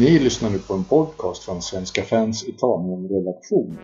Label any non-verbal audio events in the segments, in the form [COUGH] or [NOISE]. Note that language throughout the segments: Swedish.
Ni lyssnar nu på en podcast från Svenska fans Italien-redaktion.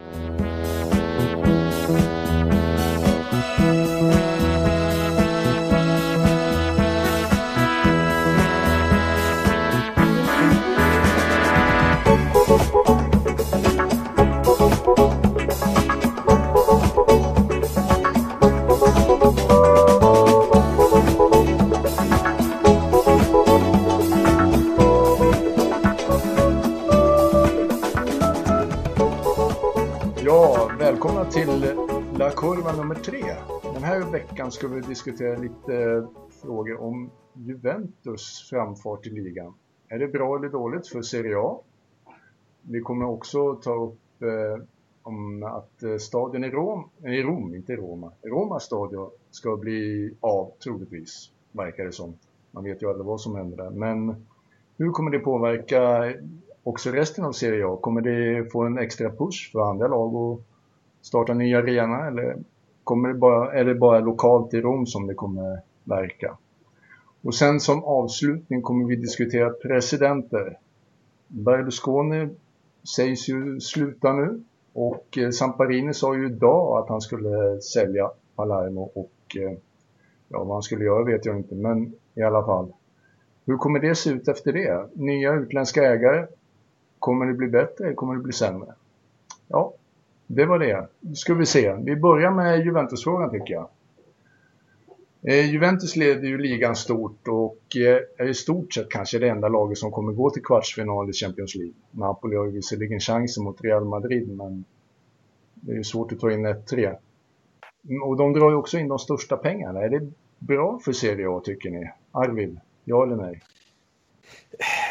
Ska vi diskutera lite eh, frågor om Juventus framfart i ligan. Är det bra eller dåligt för Serie A? Vi kommer också ta upp eh, om att eh, stadion i Rom, i Rom, inte Roma, Romas stadion ska bli av troligtvis, verkar det som. Man vet ju aldrig vad som händer där. Men hur kommer det påverka också resten av Serie A? Kommer det få en extra push för andra lag att starta nya arena eller kommer det bara, är det bara lokalt i Rom som det kommer verka? Och sen som avslutning kommer vi diskutera presidenter. Berlusconi sägs ju sluta nu och eh, Samparini sa ju idag att han skulle sälja Palermo och eh, ja, vad han skulle göra vet jag inte, men i alla fall. Hur kommer det se ut efter det? Nya utländska ägare? Kommer det bli bättre kommer det bli sämre? Ja, det var det. Ska vi se. Vi börjar med Juventus-frågan tycker jag. Eh, Juventus leder ju ligan stort och eh, är i stort sett kanske det enda laget som kommer gå till kvartsfinal i Champions League. Napoli har ju visserligen chansen mot Real Madrid men det är ju svårt att ta in 1-3. Och de drar ju också in de största pengarna. Är det bra för Serie A tycker ni? Arvid, ja eller nej?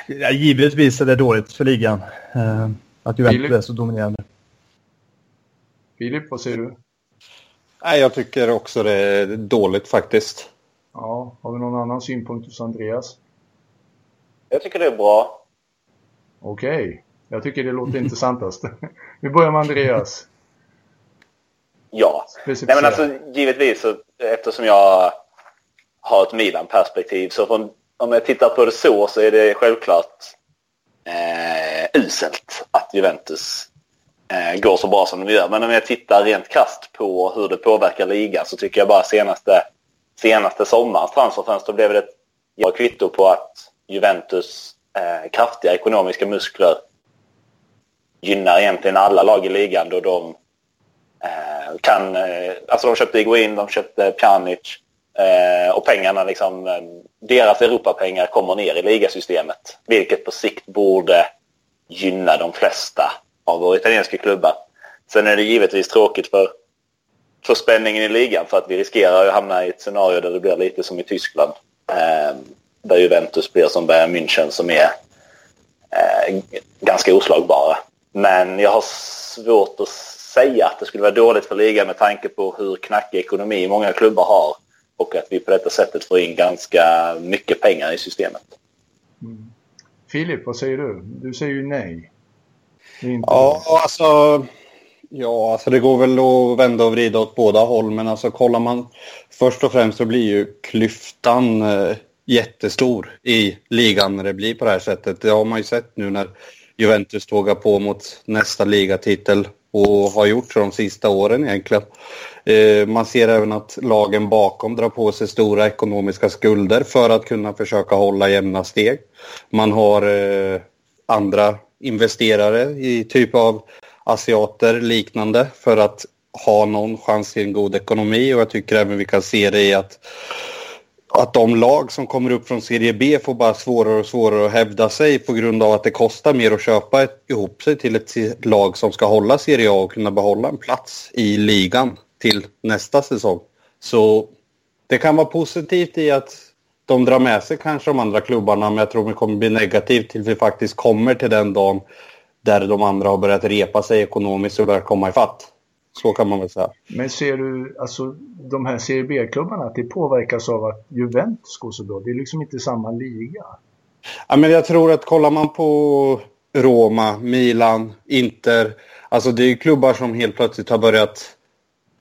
Ja, givetvis är det dåligt för ligan. Eh, att Juventus är så dominerande. Filip, vad säger du? Nej, jag tycker också det är dåligt faktiskt. Ja, har vi någon annan synpunkt hos Andreas? Jag tycker det är bra. Okej, jag tycker det låter intressantast. [LAUGHS] Vi börjar med Andreas. Ja. Nej, men alltså, givetvis, så, eftersom jag har ett Milan-perspektiv, så från, om jag tittar på det så, så är det självklart eh, uselt att Juventus Eh, går så bra som de gör. Men om jag tittar rent krasst på hur det påverkar ligan så tycker jag bara senaste, senaste sommarens transferfönster blev det ett bra kvitto på att Juventus eh, kraftiga ekonomiska muskler gynnar egentligen alla lag i ligan då de eh, kan... Eh, alltså de köpte Iguin, de köpte Pjanic eh, och pengarna liksom... Eh, deras Europapengar kommer ner i ligasystemet. Vilket på sikt borde gynna de flesta av våra italienska klubbar. Sen är det givetvis tråkigt för, för spänningen i ligan för att vi riskerar att hamna i ett scenario där det blir lite som i Tyskland. Eh, där Juventus blir som Bayern München som är eh, ganska oslagbara. Men jag har svårt att säga att det skulle vara dåligt för ligan med tanke på hur knackig ekonomi många klubbar har och att vi på detta sättet får in ganska mycket pengar i systemet. Mm. Filip, vad säger du? Du säger ju nej. Ja, bra. alltså... Ja, alltså det går väl att vända och vrida åt båda håll, men alltså kollar man... Först och främst så blir ju klyftan eh, jättestor i ligan när det blir på det här sättet. Det har man ju sett nu när Juventus tågar på mot nästa ligatitel och har gjort så de sista åren egentligen. Eh, man ser även att lagen bakom drar på sig stora ekonomiska skulder för att kunna försöka hålla jämna steg. Man har eh, andra investerare i typ av asiater liknande för att ha någon chans till en god ekonomi och jag tycker även vi kan se det i att att de lag som kommer upp från Serie B får bara svårare och svårare att hävda sig på grund av att det kostar mer att köpa ett, ihop sig till ett lag som ska hålla Serie A och kunna behålla en plats i ligan till nästa säsong. Så det kan vara positivt i att de drar med sig kanske de andra klubbarna men jag tror det kommer bli negativt till vi faktiskt kommer till den dagen där de andra har börjat repa sig ekonomiskt och börjar komma ifatt. Så kan man väl säga. Men ser du, alltså de här Serie B-klubbarna, att det påverkas av att Juventus går så bra? Det är liksom inte samma liga. Ja, men jag tror att kollar man på Roma, Milan, Inter. Alltså det är klubbar som helt plötsligt har börjat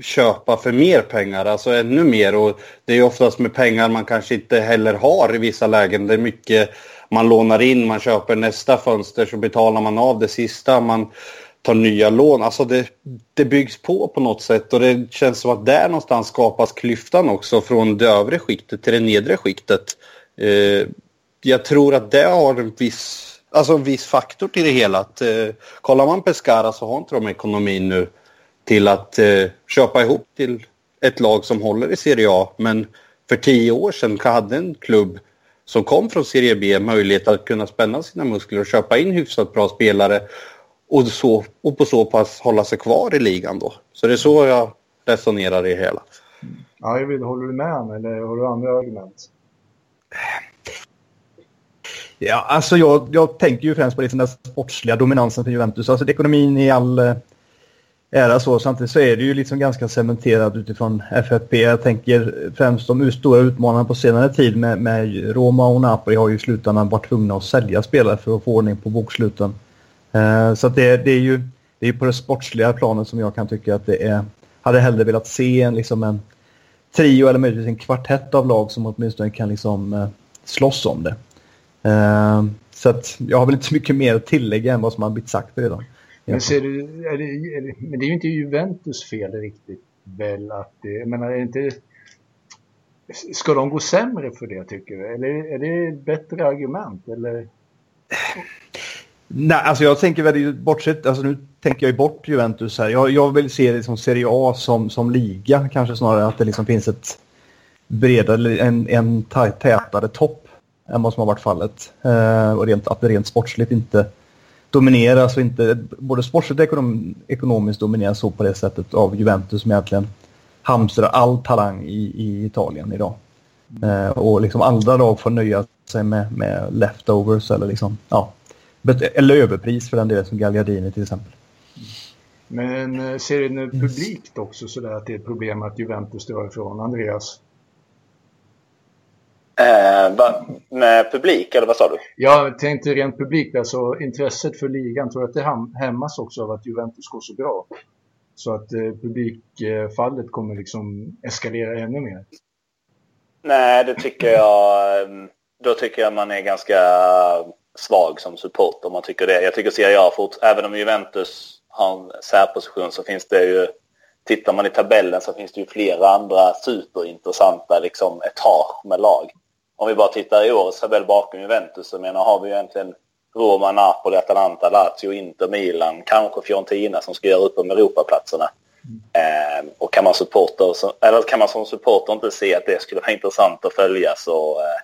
köpa för mer pengar, alltså ännu mer. Och det är oftast med pengar man kanske inte heller har i vissa lägen. Det är mycket man lånar in, man köper nästa fönster så betalar man av det sista. Man tar nya lån. Alltså det, det byggs på på något sätt och det känns som att där någonstans skapas klyftan också från det övre skiktet till det nedre skiktet. Eh, jag tror att det har en viss, alltså en viss faktor till det hela. Att, eh, kollar man Pescara så har inte de ekonomin nu till att eh, köpa ihop till ett lag som håller i Serie A. Men för tio år sedan hade en klubb som kom från Serie B möjlighet att kunna spänna sina muskler och köpa in hyfsat bra spelare och, så, och på så pass hålla sig kvar i ligan då. Så det är så jag resonerar i hela. Arvid, håller du med han eller har du andra argument? Ja, alltså jag, jag tänker ju främst på liksom den sportsliga dominansen för Juventus. Alltså ekonomin i all eh, ära så. Samtidigt så är det ju liksom ganska cementerat utifrån FFP. Jag tänker främst de stora utmanarna på senare tid med, med Roma och Napoli har ju i slutändan varit tvungna att sälja spelare för att få ordning på boksluten. Eh, så det, det, är ju det är på det sportsliga planet som jag kan tycka att det är... Hade hellre velat se en, liksom en trio eller möjligtvis en kvartett av lag som åtminstone kan liksom eh, slåss om det. Eh, så att jag har väl inte så mycket mer att tillägga än vad som har blivit sagt redan. Men, ser du, är det, är det, men det är ju inte Juventus fel riktigt väl att det, jag menar är inte Ska de gå sämre för det tycker du? Eller är det ett bättre argument? Eller? Nej, alltså jag tänker väl bortsett, alltså nu tänker jag ju bort Juventus här. Jag, jag vill se det som Serie A som, som liga kanske snarare att det liksom finns ett bredare, en, en tätare topp än vad som har varit fallet. Eh, och rent, att det rent sportsligt inte domineras och inte både sportsligt och ekonom, ekonomiskt domineras så på det sättet av Juventus som egentligen hamstrar all talang i, i Italien idag. Eh, och liksom andra lag får nöja sig med, med leftovers eller liksom, ja, eller överpris för den delen som Gagliardini till exempel. Men eh, ser du nu publikt också sådär att det är ett problem att Juventus drar ifrån Andreas? Eh, med publik, eller vad sa du? Jag tänkte rent publik, alltså intresset för ligan. Tror du att det hämmas också av att Juventus går så bra? Så att eh, publikfallet kommer liksom eskalera ännu mer? Nej, det tycker jag. Ehm, då tycker jag man är ganska svag som support om man tycker det. Jag tycker Serie A fort, även om Juventus har en särposition så finns det ju Tittar man i tabellen så finns det ju flera andra superintressanta liksom etage med lag om vi bara tittar i årets tabell bakom Juventus så menar har vi egentligen Roma, Napoli, Atalanta, Lazio, Inter, Milan, kanske Fiorentina som ska göra upp om Europaplatserna. Mm. Eh, och kan man, supporter, eller kan man som supporter inte se att det skulle vara intressant att följa så eh,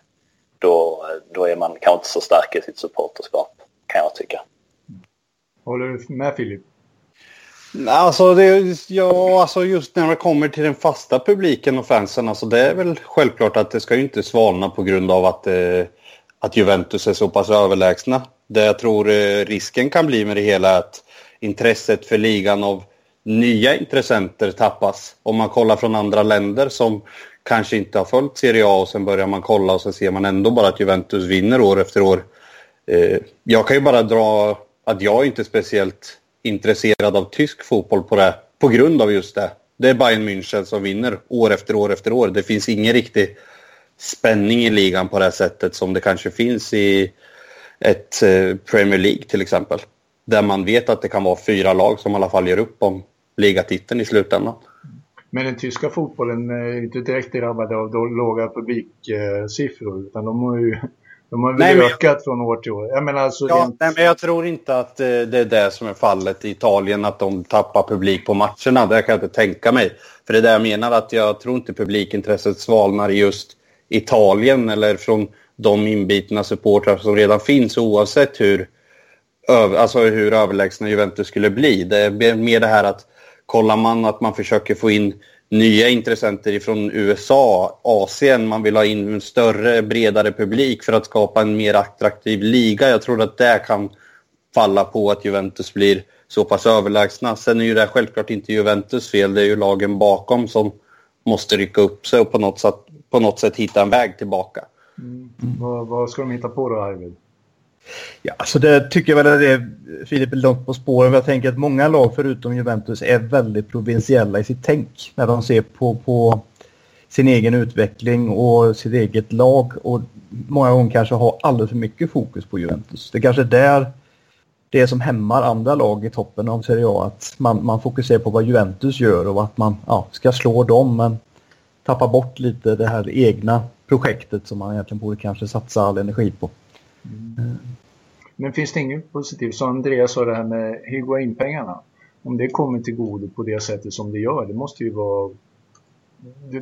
då, då är man kanske inte så stark i sitt supporterskap, kan jag tycka. Håller du med Filip? Alltså, det, ja, alltså just när det kommer till den fasta publiken och fansen, alltså det är väl självklart att det ska ju inte svalna på grund av att, eh, att Juventus är så pass överlägsna. Det jag tror eh, risken kan bli med det hela är att intresset för ligan av nya intressenter tappas. Om man kollar från andra länder som kanske inte har följt Serie A och sen börjar man kolla och så ser man ändå bara att Juventus vinner år efter år. Eh, jag kan ju bara dra att jag inte är speciellt intresserad av tysk fotboll på det på grund av just det. Det är Bayern München som vinner år efter år efter år. Det finns ingen riktig spänning i ligan på det sättet som det kanske finns i ett eh, Premier League till exempel. Där man vet att det kan vara fyra lag som i alla fall gör upp om ligatiteln i slutändan. Men den tyska fotbollen eh, är inte direkt drabbad av låga publiksiffror utan de har ju de har väl nej, ökat jag... från år till år. Jag menar alltså ja, rent... nej, men jag tror inte att eh, det är det som är fallet i Italien, att de tappar publik på matcherna. Det kan jag inte tänka mig. För det är det jag menar, att jag tror inte publikintresset svalnar i just Italien eller från de inbitna supportrar som redan finns oavsett hur, alltså hur överlägsna Juventus skulle bli. Det är mer det här att kollar man att man försöker få in nya intressenter från USA, Asien. Man vill ha in en större, bredare publik för att skapa en mer attraktiv liga. Jag tror att det kan falla på att Juventus blir så pass överlägsna. Sen är ju det självklart inte Juventus fel. Det är ju lagen bakom som måste rycka upp sig och på något sätt, på något sätt hitta en väg tillbaka. Mm. Vad, vad ska de hitta på då, Arvid? Ja, alltså det tycker jag väl att det är Filip är långt på spåren. Jag tänker att många lag förutom Juventus är väldigt provinsiella i sitt tänk när de ser på, på sin egen utveckling och sitt eget lag och många gånger kanske har alldeles för mycket fokus på Juventus. Det kanske är där det som hämmar andra lag i toppen av Serie A. Att man, man fokuserar på vad Juventus gör och att man ja, ska slå dem men tappar bort lite det här egna projektet som man egentligen borde kanske satsa all energi på. Men finns det inget positivt? Som Andreas sa det här med Higuain-pengarna. Om det kommer till godo på det sättet som det gör, det måste ju vara...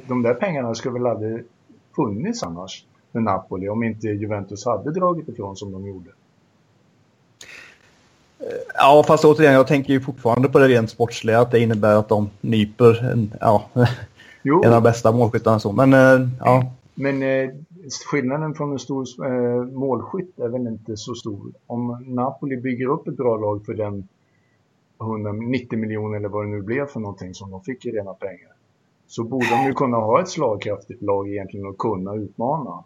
De där pengarna skulle väl aldrig funnits annars med Napoli om inte Juventus hade dragit ifrån som de gjorde. Ja, fast återigen, jag tänker ju fortfarande på det rent sportsliga, att det innebär att de nyper en, ja, [LAUGHS] en av de bästa målskyttarna. Så. Men, eh, ja. Men eh, skillnaden från en stor eh, målskytt är väl inte så stor. Om Napoli bygger upp ett bra lag för den 190 miljoner eller vad det nu blev för någonting som de fick i rena pengar. Så borde de ju kunna ha ett slagkraftigt lag egentligen och kunna utmana.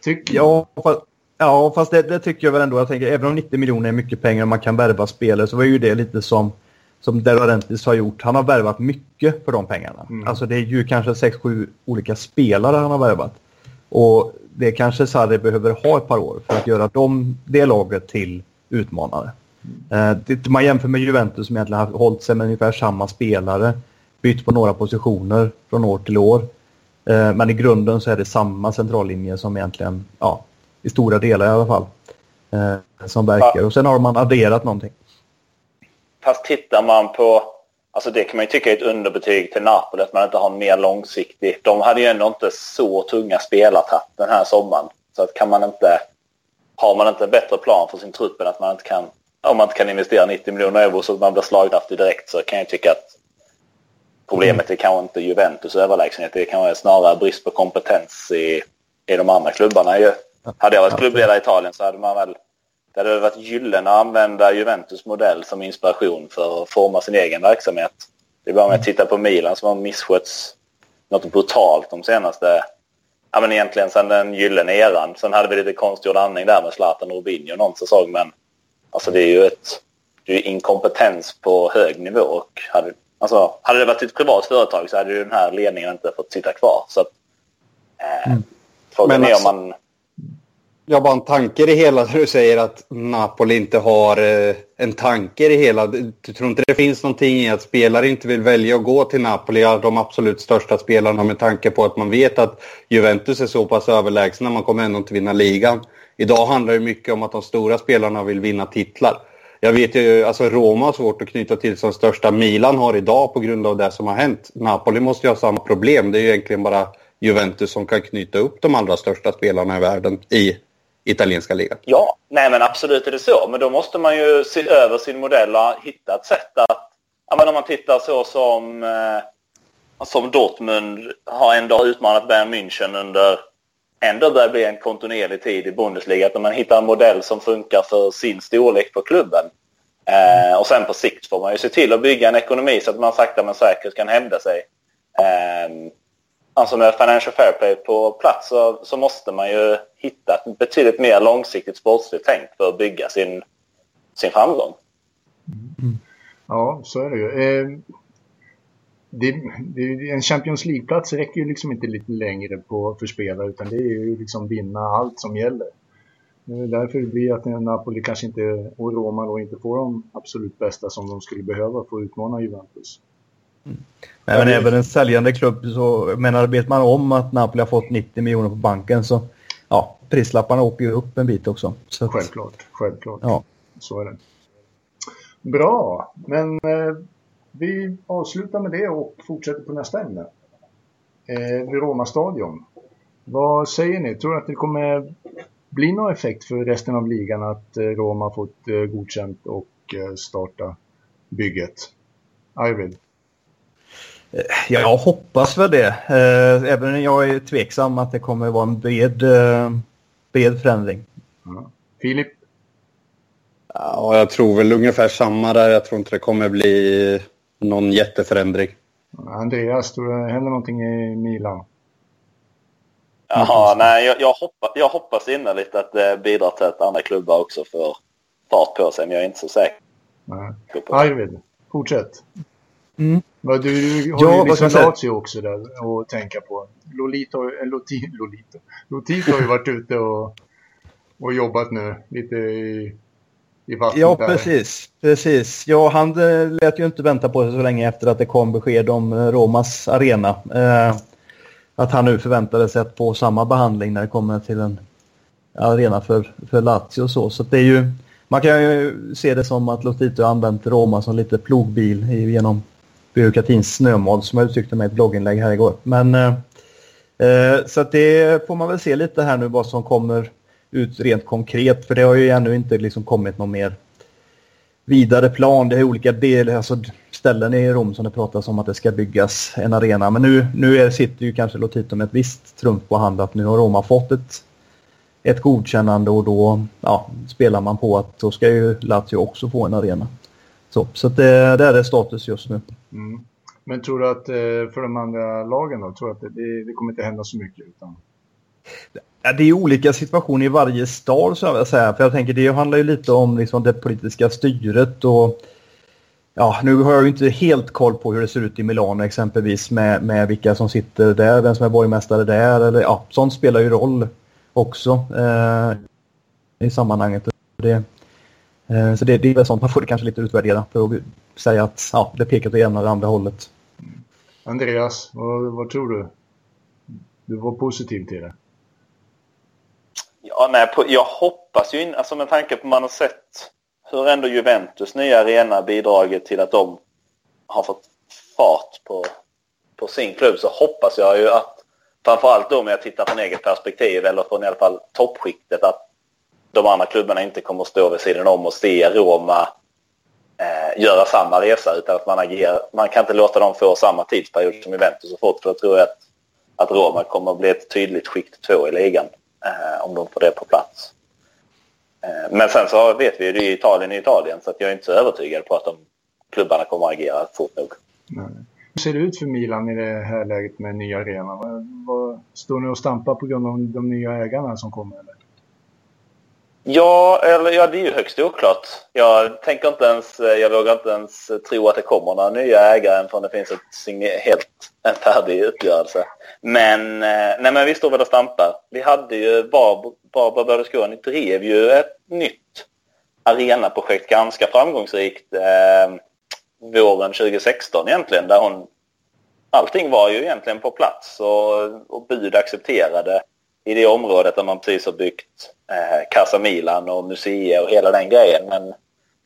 Tycker ja, fast, ja, fast det, det, tycker jag väl ändå. Jag tänker, även om 90 miljoner är mycket pengar och man kan värva spelare så var ju det lite som som De har gjort. Han har värvat mycket för de pengarna. Mm. Alltså det är ju kanske 6-7 olika spelare han har värvat. Och det kanske Sarri behöver ha ett par år för att göra dem, det laget till utmanare. Mm. Eh, man jämför med Juventus som egentligen har hållit sig med ungefär samma spelare. Bytt på några positioner från år till år. Eh, men i grunden så är det samma centrallinje som egentligen, ja, i stora delar i alla fall, eh, som verkar. Och sen har man adderat någonting. Fast tittar man på, alltså det kan man ju tycka är ett underbetyg till Napoli att man inte har mer långsiktig. De hade ju ändå inte så tunga spelartapp den här sommaren. Så att kan man inte, har man inte en bättre plan för sin trupp än att man inte kan, om man inte kan investera 90 miljoner euro så att man blir slagkraftig direkt så kan jag tycka att problemet är kanske inte Juventus överlägsenhet. Det kan vara snarare brist på kompetens i, i de andra klubbarna ju. Hade jag varit klubbledare i Italien så hade man väl det hade varit gyllene att använda Juventus modell som inspiration för att forma sin egen verksamhet. Det är bara med att titta på Milan som har misskötts något brutalt de senaste, ja men egentligen sedan den gyllene eran. Sen hade vi lite konstgjord andning där med Zlatan och Rubinho någon säsong men alltså det är ju ett, det är inkompetens på hög nivå och hade, alltså, hade det varit ett privat företag så hade ju den här ledningen inte fått sitta kvar. Så att, eh, mm. Frågan är om alltså- man jag bara en tanke i det hela där du säger att Napoli inte har eh, en tanke i det hela. Du tror inte det finns någonting i att spelare inte vill välja att gå till Napoli, de absolut största spelarna med tanke på att man vet att Juventus är så pass överlägsna, man kommer ändå inte vinna ligan. Idag handlar det mycket om att de stora spelarna vill vinna titlar. Jag vet ju, alltså Roma har svårt att knyta till som största Milan har idag på grund av det som har hänt. Napoli måste ju ha samma problem. Det är ju egentligen bara Juventus som kan knyta upp de allra största spelarna i världen i italienska ligan. Ja, nej men absolut är det så. Men då måste man ju se över sin modell och hitta ett sätt att... Ja, men om man tittar så som, eh, som Dortmund har ändå utmanat Bayern München under ändå börjar bli en kontinuerlig tid i Bundesliga. Att man hittar en modell som funkar för sin storlek på klubben. Eh, och sen på sikt får man ju se till att bygga en ekonomi så att man sakta men säkert kan hävda sig. Eh, alltså med Financial Fair Play på plats så, så, måste man ju hitta ett betydligt mer långsiktigt sportsligt tänk för att bygga sin, sin framgång. Mm. Ja, så är det ju. Eh, det, det, en Champions League-plats räcker ju liksom inte lite längre på, för spelare utan det är ju liksom vinna allt som gäller. Det är därför det blir att Napoli kanske inte, och Roma då inte får de absolut bästa som de skulle behöva för att utmana Juventus. Mm. Men även en säljande klubb så menar vet man om att Napoli har fått 90 miljoner på banken så ja, prislapparna åker ju upp en bit också. Så självklart, självklart. Ja. Så är det. Bra, men eh, vi avslutar med det och fortsätter på nästa ämne. Eh, Roma stadion. Vad säger ni? Tror du att det kommer bli någon effekt för resten av ligan att eh, Roma fått eh, godkänt och eh, starta bygget? Arvid? Jag hoppas väl det. Eh, även jag är tveksam att det kommer vara en bred, eh, bred förändring. Ja. Filip? Ja, jag tror väl ungefär samma där. Jag tror inte det kommer bli någon jätteförändring. Andreas, tror du det händer någonting i Milan? Jaha, nej, jag, jag, hoppas, jag hoppas innerligt att det bidrar till att andra klubbar också får fart på sig, men jag är inte så säker. Nej. Arvid, fortsätt. Mm. Men du, du har Ja, ju liksom Lazio också där att tänka på. Lolito, äh, Loti, Lolito. Lotito har ju varit ute och, och jobbat nu lite i, i vattnet Ja, där. precis. precis. Ja, han eh, lät ju inte vänta på sig så länge efter att det kom besked om eh, Romas arena. Eh, att han nu förväntade sig att få samma behandling när det kommer till en arena för, för Lazio och så. Så det är ju, man kan ju se det som att Lotito har använt Roma som lite plogbil genom byråkratins snömod som jag uttryckte mig i ett blogginlägg här igår. Men eh, eh, så att det får man väl se lite här nu vad som kommer ut rent konkret för det har ju ännu inte liksom kommit någon mer vidare plan. Det är olika delar, alltså ställen i Rom som det pratas om att det ska byggas en arena. Men nu, nu är, sitter ju kanske Lotito med ett visst trumf på hand att nu har Roma fått ett, ett godkännande och då ja, spelar man på att då ska ju Lazio också få en arena. Så, så det, det är status just nu. Mm. Men tror du att eh, för de andra lagen då, tror du att det, det, kommer inte hända så mycket? Utan... Ja, det är olika situationer i varje stad så jag vill säga. För jag tänker det handlar ju lite om liksom, det politiska styret och ja, nu har jag ju inte helt koll på hur det ser ut i Milano exempelvis med, med vilka som sitter där, vem som är borgmästare där eller ja, sånt spelar ju roll också eh, i sammanhanget. Det, så det, det är väl sånt man får kanske lite utvärdera för att säga att ja, det pekar åt ena eller andra hållet. Andreas, vad, vad tror du? Du var positiv till det. Ja, nej, på, jag hoppas ju, in, alltså med tanke på att man har sett hur ändå Juventus nya arena bidragit till att de har fått fart på, på sin klubb så hoppas jag ju att framförallt då om jag tittar från eget perspektiv eller från i alla fall toppskiktet att de andra klubbarna inte kommer att stå vid sidan om och se Roma eh, göra samma resa utan att man agerar. Man kan inte låta dem få samma tidsperiod som Juventus har fått för då tror jag att, att Roma kommer att bli ett tydligt skikt två i ligan eh, om de får det på plats. Eh, men sen så vet vi ju det är Italien i Italien så att jag är inte så övertygad på att de klubbarna kommer att agera fort nog. Nej. Hur ser det ut för Milan i det här läget med nya arenan? Står ni och stampar på grund av de nya ägarna som kommer? Eller? Ja, eller ja, det är ju högst oklart. Jag tänker inte ens, eh, jag vågar inte ens eh, tro att det kommer några nya ägare förrän det finns ett helt en färdig uppgörelse. Men, eh, nej men vi står väl och stampar. Vi hade ju, Barbara Berlusconi drev ju ett nytt arenaprojekt ganska framgångsrikt eh, våren 2016 egentligen där hon allting var ju egentligen på plats och, och bud accepterade i det området där man precis har byggt eh, Casa Milan och museer och hela den grejen. Men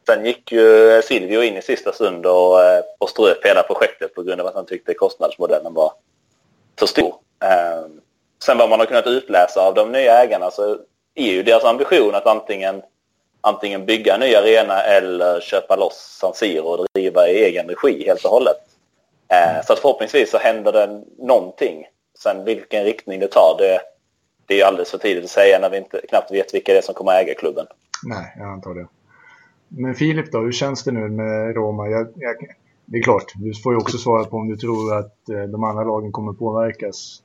sen gick ju eh, Silvio in i sista stund och, eh, och ströp hela projektet på grund av att han tyckte kostnadsmodellen var för stor. Eh, sen vad man har kunnat utläsa av de nya ägarna så är ju deras ambition att antingen, antingen bygga en ny arena eller köpa loss San Siro och driva i egen regi helt och hållet. Eh, så att förhoppningsvis så händer det någonting. Sen vilken riktning det tar det det är alldeles för tidigt att säga när vi inte, knappt vet vilka det är som kommer äga klubben. Nej, jag antar det. Men Filip då, hur känns det nu med Roma? Jag, jag, det är klart, du får ju också svara på om du tror att eh, de andra lagen kommer påverkas.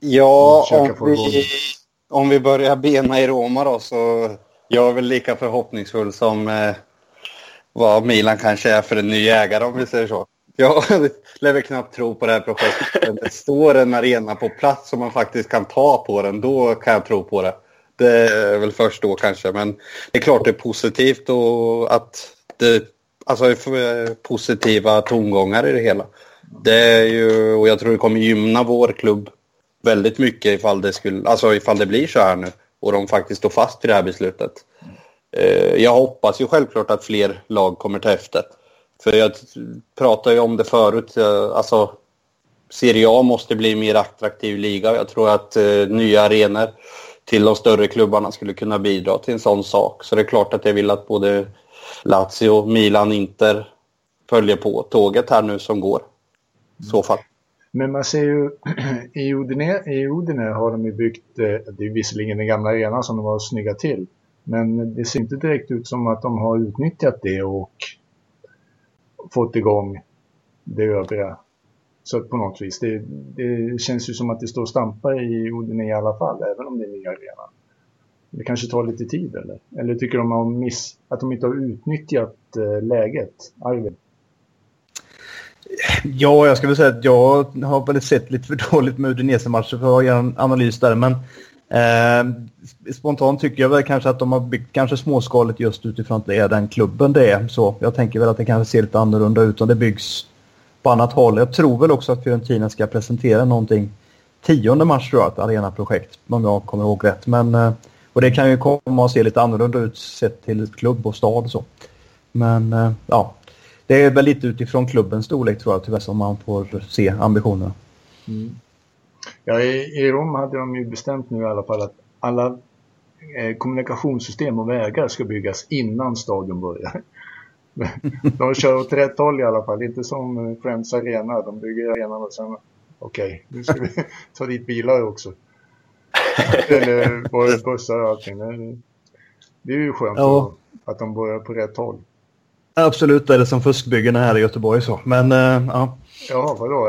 Ja, om vi, om vi börjar bena i Roma då så jag är väl lika förhoppningsfull som eh, vad Milan kanske är för en ny ägare om vi säger så. Jag lär väl knappt tro på det här projektet. Men det står en arena på plats som man faktiskt kan ta på den. Då kan jag tro på det. Det är väl först då kanske. Men det är klart det är positivt och att det alltså, är positiva tongångar i det hela. Det är ju, och jag tror det kommer gynna vår klubb väldigt mycket ifall det, skulle, alltså ifall det blir så här nu och de faktiskt står fast vid det här beslutet. Eh, jag hoppas ju självklart att fler lag kommer ta efter. För jag pratade ju om det förut, eh, alltså Serie A måste bli en mer attraktiv liga. Jag tror att eh, nya arenor till de större klubbarna skulle kunna bidra till en sån sak. Så det är klart att jag vill att både Lazio, Milan, Inter följer på tåget här nu som går. I så fall. Men man ser ju [CLEARS THROAT] i Udine, i Udine har de ju byggt, eh, det är visserligen den gamla arenan som de har snyggat till. Men det ser inte direkt ut som att de har utnyttjat det och fått igång det övriga. Så på något vis. Det, det känns ju som att det står och stampar i Udine i alla fall, även om det är nya arenan. Det kanske tar lite tid eller? Eller tycker de har miss, att de inte har utnyttjat eh, läget? Arvid? Ja, jag skulle säga att jag har väl sett lite för dåligt med Udinese-matcher för att göra en analys där. Men eh, spontant tycker jag väl kanske att de har byggt kanske småskaligt just utifrån att det är den klubben det är. Så jag tänker väl att det kanske ser lite annorlunda ut om det byggs på annat håll. Jag tror väl också att Fiorentina ska presentera någonting tionde mars tror jag, ett arenaprojekt om jag kommer ihåg rätt. Men, eh, och det kan ju komma att se lite annorlunda ut sett till klubb och stad och så. Men eh, ja, det är väl lite utifrån klubbens storlek tror jag tyvärr som man får se ambitionerna. Mm. Ja, i, Rom hade de ju bestämt nu i alla fall att alla eh, kommunikationssystem och vägar ska byggas innan stadion börjar. [LAUGHS] de kör åt rätt håll i alla fall, inte som Friends Arena. De bygger arenan och sen, okej, okay, nu ska vi [LAUGHS] ta dit bilar också. Eller bussar och allting. Det är ju skönt ja. att de börjar på rätt håll. Absolut, det är det som fuskbyggena här i Göteborg så. Men uh, ja. Ja, vadå?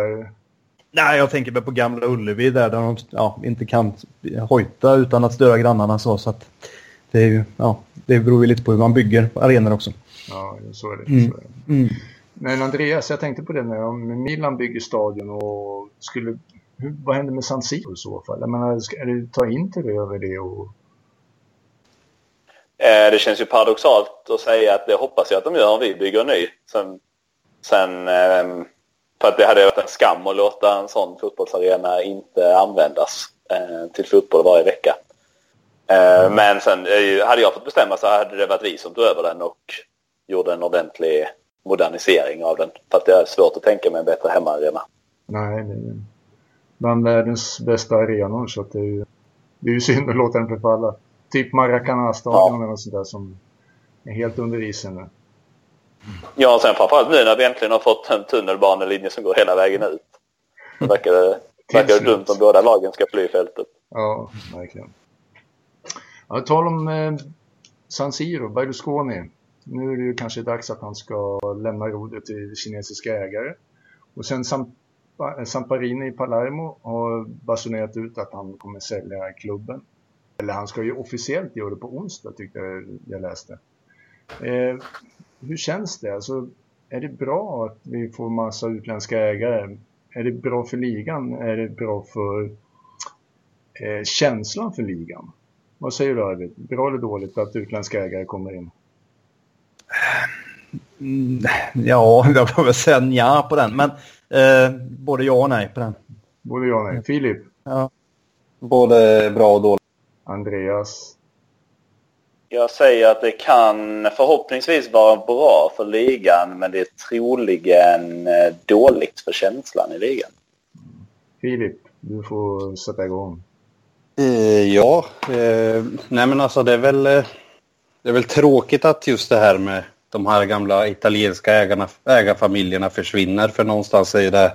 Är. Nej, jag tänker på Gamla Ullevi där, där de ja, inte kan hojta utan att störa grannarna så. så att det, är ju, ja, det beror ju lite på hur man bygger arenor också. Ja, så är det. Mm. Så är det. Mm. Men Andreas, jag tänkte på det när om Milan bygger stadion och skulle... Hur, vad händer med San Siro i så fall? Jag menar, ska det ta Inter över det och Eh, det känns ju paradoxalt att säga att det hoppas jag att de gör om vi bygger en ny. Sen, sen ehm, för att det hade varit en skam att låta en sån fotbollsarena inte användas eh, till fotboll varje vecka. Eh, mm. Men sen hade jag fått bestämma så hade det varit vi som tog över den och gjorde en ordentlig modernisering av den. För att det är svårt att tänka mig en bättre hemmaarena. Nej, det är bland världens bästa arenor så att det är ju, det är ju synd att låta den förfalla. Typ Maracana-stadion ja. eller sånt där som är helt under isen nu. Ja, och sen framförallt nu när vi äntligen har fått en tunnelbanelinje som går hela vägen ut. Det verkar, det verkar dumt om båda lagen ska fly fältet. Ja, verkligen. Ja, tal om eh, San Siro, Berlusconi. Nu är det ju kanske dags att han ska lämna rodret till kinesiska ägare. Och sen Samparini i Palermo har basunerat ut att han kommer sälja klubben. Eller han ska ju officiellt göra det på onsdag tyckte jag jag läste. Eh, hur känns det? Alltså, är det bra att vi får massa utländska ägare? Är det bra för ligan? Är det bra för eh, känslan för ligan? Vad säger du Arvid? Bra eller dåligt att utländska ägare kommer in? Mm, ja, [LAUGHS] jag får väl säga ja på den. Men eh, både ja och nej på den. Både ja och nej. Filip? Ja. Både bra och dåligt. Andreas? Jag säger att det kan förhoppningsvis vara bra för ligan men det är troligen eh, dåligt för känslan i ligan. Filip, du får sätta igång. Eh, ja, eh, nej men alltså det är väl eh, det är väl tråkigt att just det här med de här gamla italienska ägarna, ägarfamiljerna försvinner för någonstans är det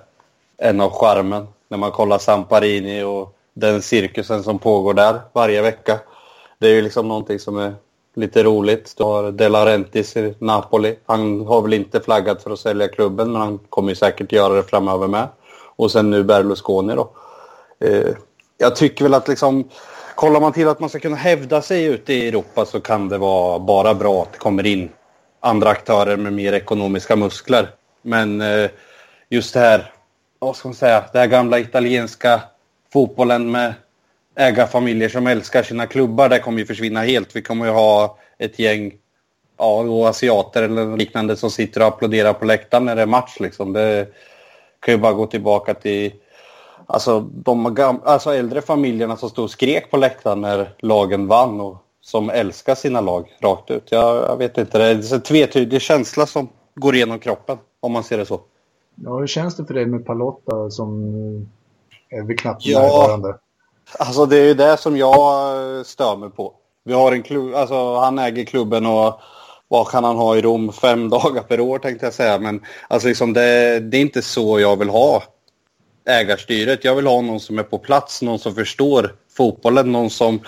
en av charmen när man kollar Samparini och den cirkusen som pågår där varje vecka. Det är ju liksom någonting som är lite roligt. Du har De Laurentiis i Napoli. Han har väl inte flaggat för att sälja klubben men han kommer ju säkert göra det framöver med. Och sen nu Berlusconi då. Eh, jag tycker väl att liksom kollar man till att man ska kunna hävda sig ute i Europa så kan det vara bara bra att det kommer in andra aktörer med mer ekonomiska muskler. Men eh, just det här, vad ska man säga, det här gamla italienska fotbollen med ägarfamiljer som älskar sina klubbar, det kommer ju försvinna helt. Vi kommer ju ha ett gäng ja, asiater eller liknande som sitter och applåderar på läktaren när det är match. Liksom. Det kan ju bara gå tillbaka till alltså, de alltså, äldre familjerna som stod och skrek på läktaren när lagen vann och som älskar sina lag rakt ut. Jag, jag vet inte, det är en tvetydig känsla som går igenom kroppen om man ser det så. Ja, hur känns det för dig med Palotta som är vi knappt ja, närvarande. Alltså det är ju det som jag eh, stör mig på. Vi har en klubb, alltså han äger klubben och vad kan han ha i Rom? Fem [LAUGHS] dagar per år tänkte jag säga. Men alltså liksom det, det är inte så jag vill ha ägarstyret. Jag vill ha någon som är på plats, någon som förstår fotbollen, någon som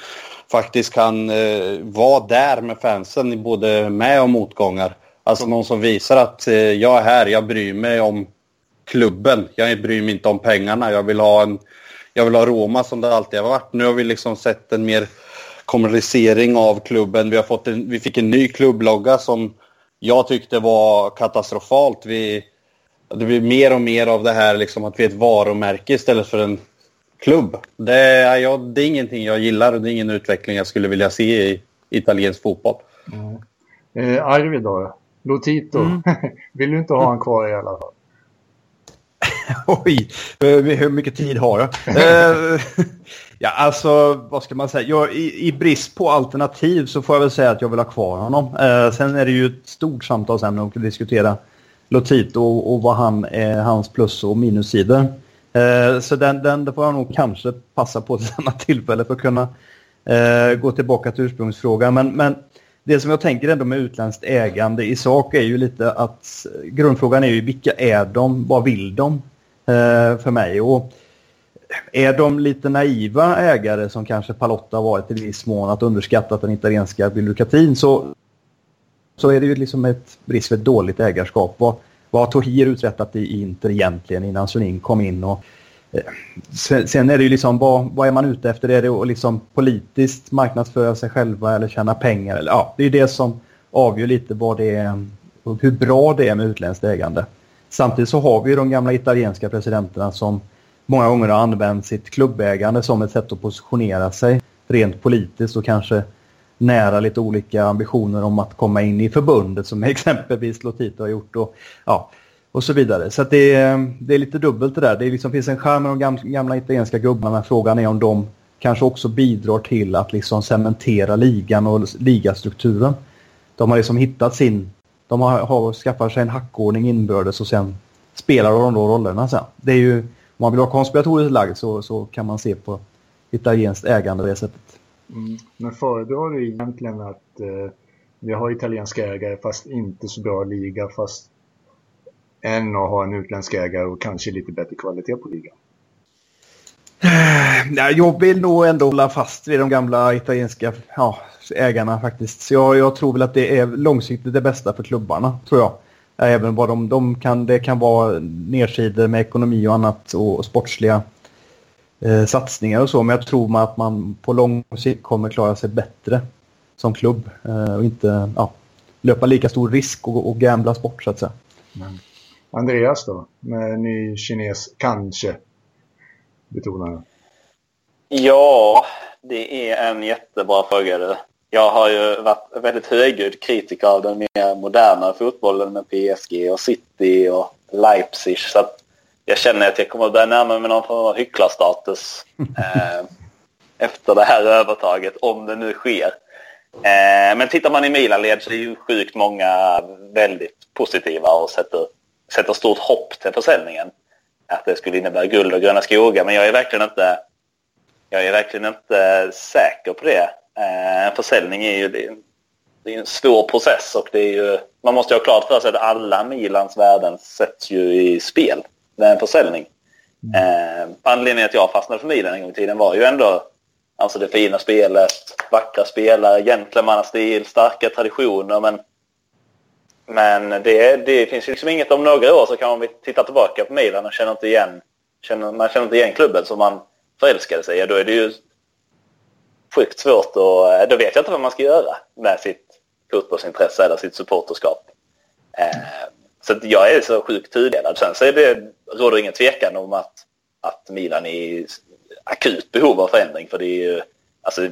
faktiskt kan eh, vara där med fansen i både med och motgångar. Alltså någon som visar att eh, jag är här, jag bryr mig om klubben. Jag bryr mig inte om pengarna. Jag vill ha en jag vill ha Roma som det alltid har varit. Nu har vi liksom sett en mer kommunalisering av klubben. Vi, har fått en, vi fick en ny klubblogga som jag tyckte var katastrofalt. Vi, det blir mer och mer av det här liksom att vi är ett varumärke istället för en klubb. Det är, ja, det är ingenting jag gillar och det är ingen utveckling jag skulle vilja se i italiensk fotboll. Mm. Eh, Arvid då? Lotito. Mm. [LAUGHS] Vill du inte ha han kvar i alla fall? [LAUGHS] Oj, hur mycket tid har jag? [LAUGHS] Eh, [LAUGHS] ja, alltså vad ska man säga? Jag, i, I brist på alternativ så får jag väl säga att jag vill ha kvar honom. Eh, sen är det ju ett stort samtalsämne att diskutera Lotito och, och vad han är, hans plus och minussidor. Eh, så den, den får jag nog kanske passa på till samma tillfälle för att kunna eh, gå tillbaka till ursprungsfrågan. Men, men det som jag tänker ändå med utländskt ägande i sak är ju lite att grundfrågan är ju vilka är de, vad vill de eh, Eh, för mig? Och är de lite naiva ägare som kanske Palotta har varit i viss mån att underskatta den italienska byråkratin så, så är det ju liksom ett brist för ett dåligt ägarskap. Vad, vad har Tohir uträttat i Inter egentligen innan Sunin kom in? Och, eh, sen, är det ju liksom vad, vad är man ute efter? Är det att liksom politiskt marknadsföra sig själva eller tjäna pengar? Eller, ja, det är ju det som avgör lite vad det är hur bra det är med utländskt ägande. Samtidigt så har vi ju de gamla italienska presidenterna som många gånger har använt sitt klubbägande som ett sätt att positionera sig rent politiskt och kanske nära lite olika ambitioner om att komma in i förbundet som [LAUGHS] exempelvis Lotito har gjort och, ja, och så vidare. Så det, är, det är lite dubbelt det där. Det liksom finns en skärm med de gamla, gamla italienska gubbarna men frågan är om de kanske också bidrar till att liksom cementera ligan och ligastrukturen. De har liksom hittat sin... De har, har skaffat sig en hackordning inbördes och sen spelar de då rollerna sen. Det är ju, om man vill ha konspiratoriskt lagd så, så kan man se på italienskt ägande på det sättet. Mm. Men föredrar du egentligen att eh, vi har italienska ägare fast inte så bra liga fast än att ha en utländsk ägare och kanske lite bättre kvalitet på ligan? Nej, jag vill nog ändå hålla fast vid de gamla italienska ja, ägarna faktiskt. Så jag, jag, tror väl att det är långsiktigt det bästa för klubbarna, tror jag. Även vad de, de kan, det kan vara nedsidor med ekonomi och annat och, och sportsliga eh, satsningar och så. Men jag tror att man på lång sikt kommer klara sig bättre som klubb eh, och inte ja, löpa lika stor risk och, och gamblas bort så att säga. Men, Andreas då, med ny kines, kanske, betonar Ja, det är en jättebra fråga. Jag har ju varit väldigt högljudd kritiker av den mer moderna fotbollen med PSG och City och Leipzig. Så att jag känner att jag kommer att börja närma mig någon form av hycklarstatus [LAUGHS] eh, efter det här övertaget, om det nu sker. Eh, men tittar man i Milan-led så är ju sjukt många väldigt positiva och sätter, sätter stort hopp till försäljningen. Att det skulle innebära guld och gröna skogar, men jag är verkligen inte, jag är verkligen inte säker på det. Eh, en försäljning är ju det, det är en svår process och det är ju, man måste ju ha klart för sig att alla Milans värden sätts ju i spel med en försäljning. Mm. Eh, anledningen att jag fastnade för Milan en gång i tiden var ju ändå alltså det fina spelet, vackra spelare, gentlemannastil, starka traditioner. Men, men det, det finns liksom inget om några år så kan man titta tillbaka på Milan och känner inte igen, känner, man känner inte igen klubben som man förälskade sig i. Då är det ju sjukt svårt och då vet jag inte vad man ska göra med sitt fotbollsintresse eller sitt supporterskap. Eh, så jag är så sjukt tudelad. Sen så är det, råder ingen tvekan om att, att Milan är i akut behov av förändring. För det är ju alltså,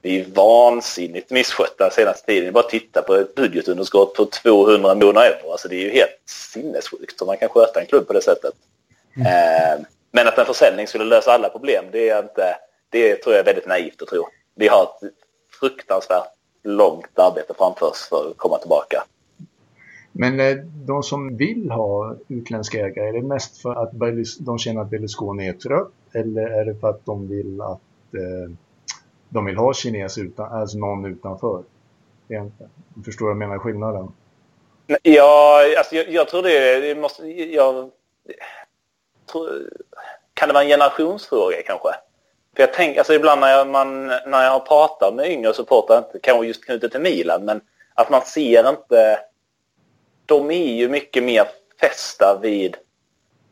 det är vansinnigt misskött den senaste tiden. Bara titta på ett budgetunderskott på 200 miljoner euro. Alltså det är ju helt sinnessjukt om man kan sköta en klubb på det sättet. Mm. Eh, men att en försäljning skulle lösa alla problem, det är inte, det tror jag är väldigt naivt att tro. Vi har ett fruktansvärt långt arbete framför oss för att komma tillbaka. Men eh, de som vill ha utländska ägare, är det mest för att de känner att Berlusconi är trött eller är det för att de vill att eh, de vill ha kines utan, alltså någon utanför? Egentligen. Förstår jag menar skillnaden? Ja, alltså jag, jag tror det, det måste, jag, tror, kan det vara en generationsfråga kanske? För jag tänker, alltså ibland när jag, man, när jag pratar med yngre supportrar, kanske just knutet till Milan, men att man ser inte de är ju mycket mer fästa vid,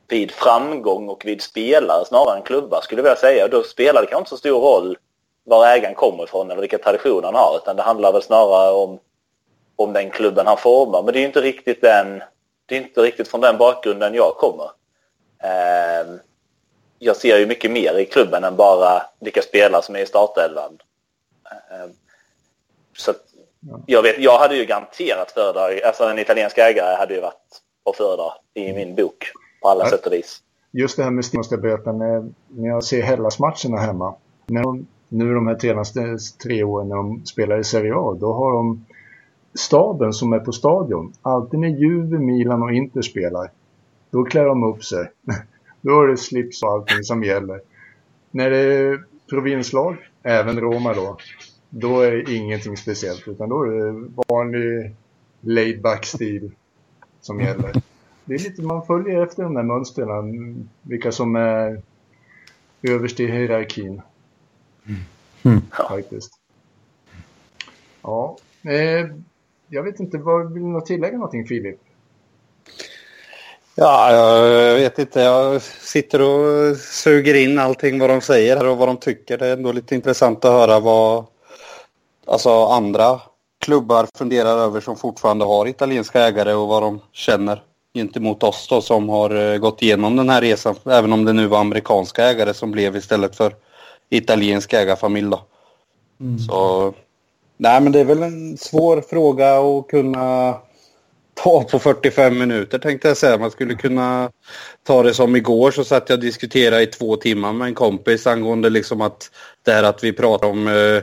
vid framgång och vid spelare snarare än klubbar skulle jag vilja säga. Och då spelar det kanske inte så stor roll var ägaren kommer ifrån eller vilka traditioner han har utan det handlar väl snarare om, om den klubben han formar. Men det är ju inte riktigt den, det är inte riktigt från den bakgrunden jag kommer. Eh, jag ser ju mycket mer i klubben än bara vilka spelare som är i startelvan. Eh, så jag, vet, jag hade ju garanterat föredrag, alltså en italiensk ägare hade ju varit att föredra i min bok på alla ja. sätt och vis. Just det här med måste jag berätta, när, när jag ser Hellas-matcherna hemma, när de, nu de här senaste tre åren när de spelar i Serie A, då har de staben som är på stadion, alltid när Juve, Milan och Inter spelar, då klär de upp sig. Då är det slips och allting som gäller. När det är provinslag, även Roma då, då är det ingenting speciellt utan då är det vanlig laid back stil som gäller. Det är lite, man följer efter de där mönstren, vilka som är överst i hierarkin. Mm. Faktiskt. Ja, eh, jag vet inte, vad, vill du tillägga någonting Filip? Ja, jag vet inte. Jag sitter och suger in allting vad de säger och vad de tycker. Det är ändå lite intressant att höra vad alltså, andra klubbar funderar över som fortfarande har italienska ägare och vad de känner gentemot oss då som har eh, gått igenom den här resan. Även om det nu var amerikanska ägare som blev istället för italiensk ägarfamilj då. Mm. Så nej men det är väl en svår fråga att kunna ta på 45 minuter tänkte jag säga. Man skulle kunna ta det som igår så satt jag och diskuterade i två timmar med en kompis angående liksom att det här att vi pratar om eh,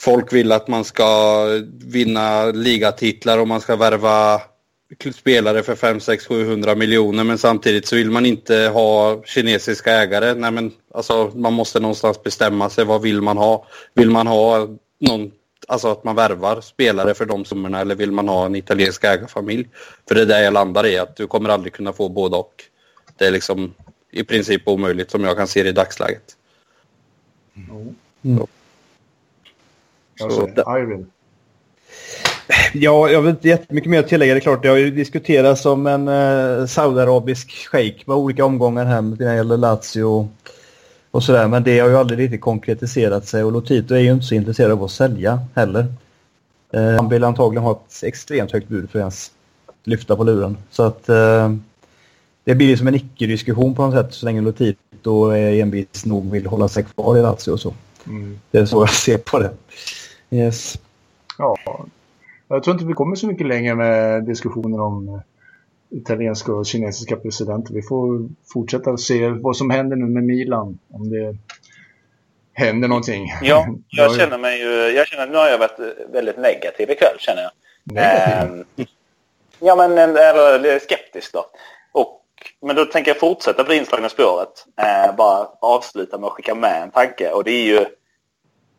folk vill att man ska vinna ligatitlar och man ska värva spelare för 5, 6, 700 miljoner men samtidigt så vill man inte ha kinesiska ägare. Nej, men, alltså, man måste någonstans bestämma sig. Vad vill man ha? Vill man ha någon, alltså att man värvar spelare för de summorna eller vill man ha en italiensk ägarfamilj? För det är det jag landar i, att du kommer aldrig kunna få både och. Det är liksom i princip omöjligt som jag kan se det i dagsläget. Mm. Så. Så, Iron. Ja, jag vill inte jättemycket mer att tillägga. Det är klart, det har ju diskuterats som en eh, saudiarabisk shejk med olika omgångar här när det gäller Lazio och, och sådär. Men det har ju aldrig riktigt konkretiserat sig och Lotito är ju inte så intresserad av att sälja heller. Eh, han vill antagligen ha ett extremt högt bud för att ens lyfta på luren. Så att eh, det blir som en icke-diskussion på något sätt så länge Lotito är envis nog vill hålla sig kvar i Lazio och så. Mm. Det är så jag ser på det. Yes. Ja, jag tror inte vi kommer så mycket längre med diskussioner om eh, italienska och kinesiska presidenter. Vi får fortsätta se vad som händer nu med Milan. Om det händer någonting. Ja, [LAUGHS] jag känner mig ju... Jag känner, nu har jag varit väldigt negativ ikväll känner jag. Negativ? Eh, ja, men eller skeptisk då. Och, men då tänker jag fortsätta på det inslagna spåret. Eh, bara avsluta med att skicka med en tanke. Och det är ju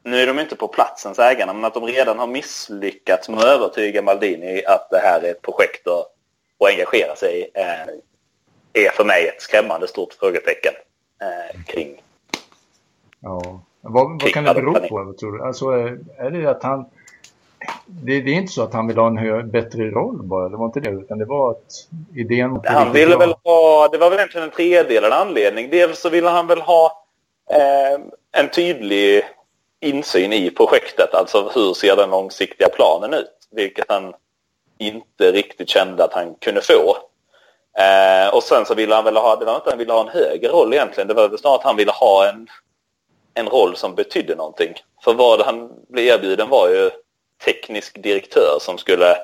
nu är de inte på platsens ägarna, men att de redan har misslyckats med att övertyga Maldini att det här är ett projekt att, att engagera sig eh, är för mig ett skrämmande stort frågetecken eh, kring. Ja, vad, vad kan det bero på tror du? Alltså, är det att han... Det, det, är inte så att han vill ha en hö, bättre roll bara, det var inte det, utan det var att idén... Han ville väl ha, det var väl egentligen en tredelad anledning. Dels så ville han väl ha eh, en tydlig insyn i projektet. Alltså hur ser den långsiktiga planen ut? Vilket han inte riktigt kände att han kunde få. Eh, och sen så ville han väl ha, det var inte att han ville ha en högre roll egentligen. Det var väl snarare att han ville ha en, en roll som betydde någonting. För vad han blev erbjuden var ju teknisk direktör som skulle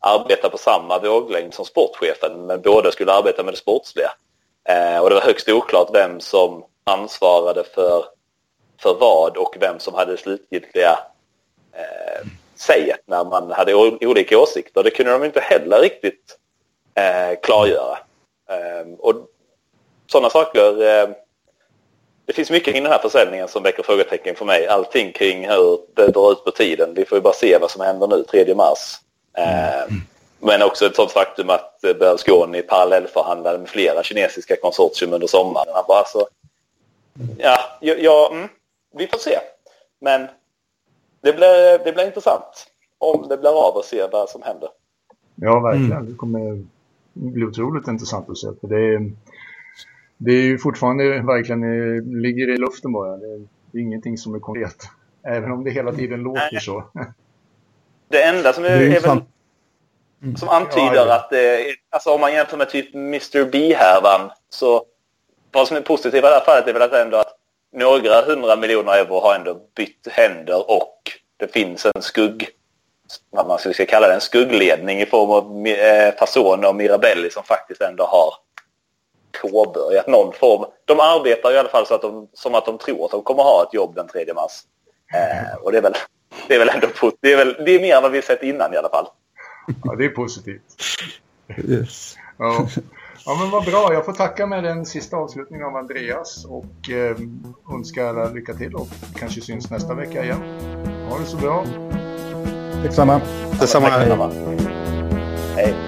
arbeta på samma våglängd som sportchefen men båda skulle arbeta med det sportsliga. Eh, och det var högst oklart vem som ansvarade för för vad och vem som hade slutgiltiga eh, säget när man hade olika åsikter. Det kunde de inte heller riktigt eh, klargöra. Eh, och sådana saker. Eh, det finns mycket i den här försäljningen som väcker frågetecken för mig. Allting kring hur det drar ut på tiden. Vi får ju bara se vad som händer nu 3 mars. Eh, men också ett sådant faktum att Berlusconi parallellförhandlade med flera kinesiska konsortium under sommaren. Han bara alltså, ja, ja, mm, vi får se. Men det blir, det blir intressant om det blir av och se vad som händer. Ja, verkligen. Mm. Det kommer bli otroligt intressant att se. För det, är, det är ju fortfarande verkligen ligger i luften bara. Det är, det är ingenting som är konkret. Även om det hela tiden låter Nej. så. [LAUGHS] Det enda som är, är, är väl... mm. som antyder ja, att det, alltså om man jämför med typ Mr. B-härvan så vad som är positivt i det här fallet är väl att ändå att några hundra miljoner euro har ändå bytt händer och det finns en skugg vad man ska kalla det, en skuggledning i form av eh, personer och Mirabelli som faktiskt ändå har påbörjat någon form. De arbetar i alla fall så att de, som att de tror att de kommer ha ett jobb den 3 mars. Eh, och det är väl, det är väl ändå det är, väl, det är mer än vad vi sett innan i alla fall. Ja, det är positivt. Yes. Ja. Ja, men vad bra. Jag får tacka med den sista avslutningen av Andreas och eh, önska alla lycka till och kanske syns nästa vecka igen. Ha det så bra. Detsamma. Detsamma. Hej.